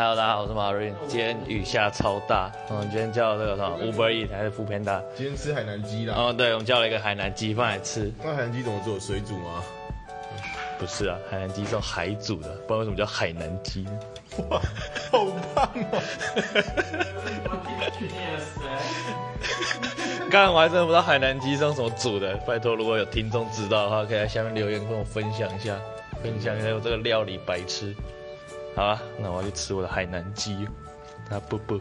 Hello，大家好，我是马瑞。今天雨下超大，嗯，今天叫这个什么 Uber E 还是 o o Panda？今天吃海南鸡啦。哦，对，我们叫了一个海南鸡饭来吃。那海南鸡怎么做？水煮吗？不是啊，海南鸡是用海煮的，不知道为什么叫海南鸡。哇，好棒哦！刚刚我还真的不知道海南鸡是用什么煮的，拜托，如果有听众知道的话，可以在下面留言跟我分享一下，分享一下我这个料理白痴。好啊，那我要去吃我的海南鸡，啊不不。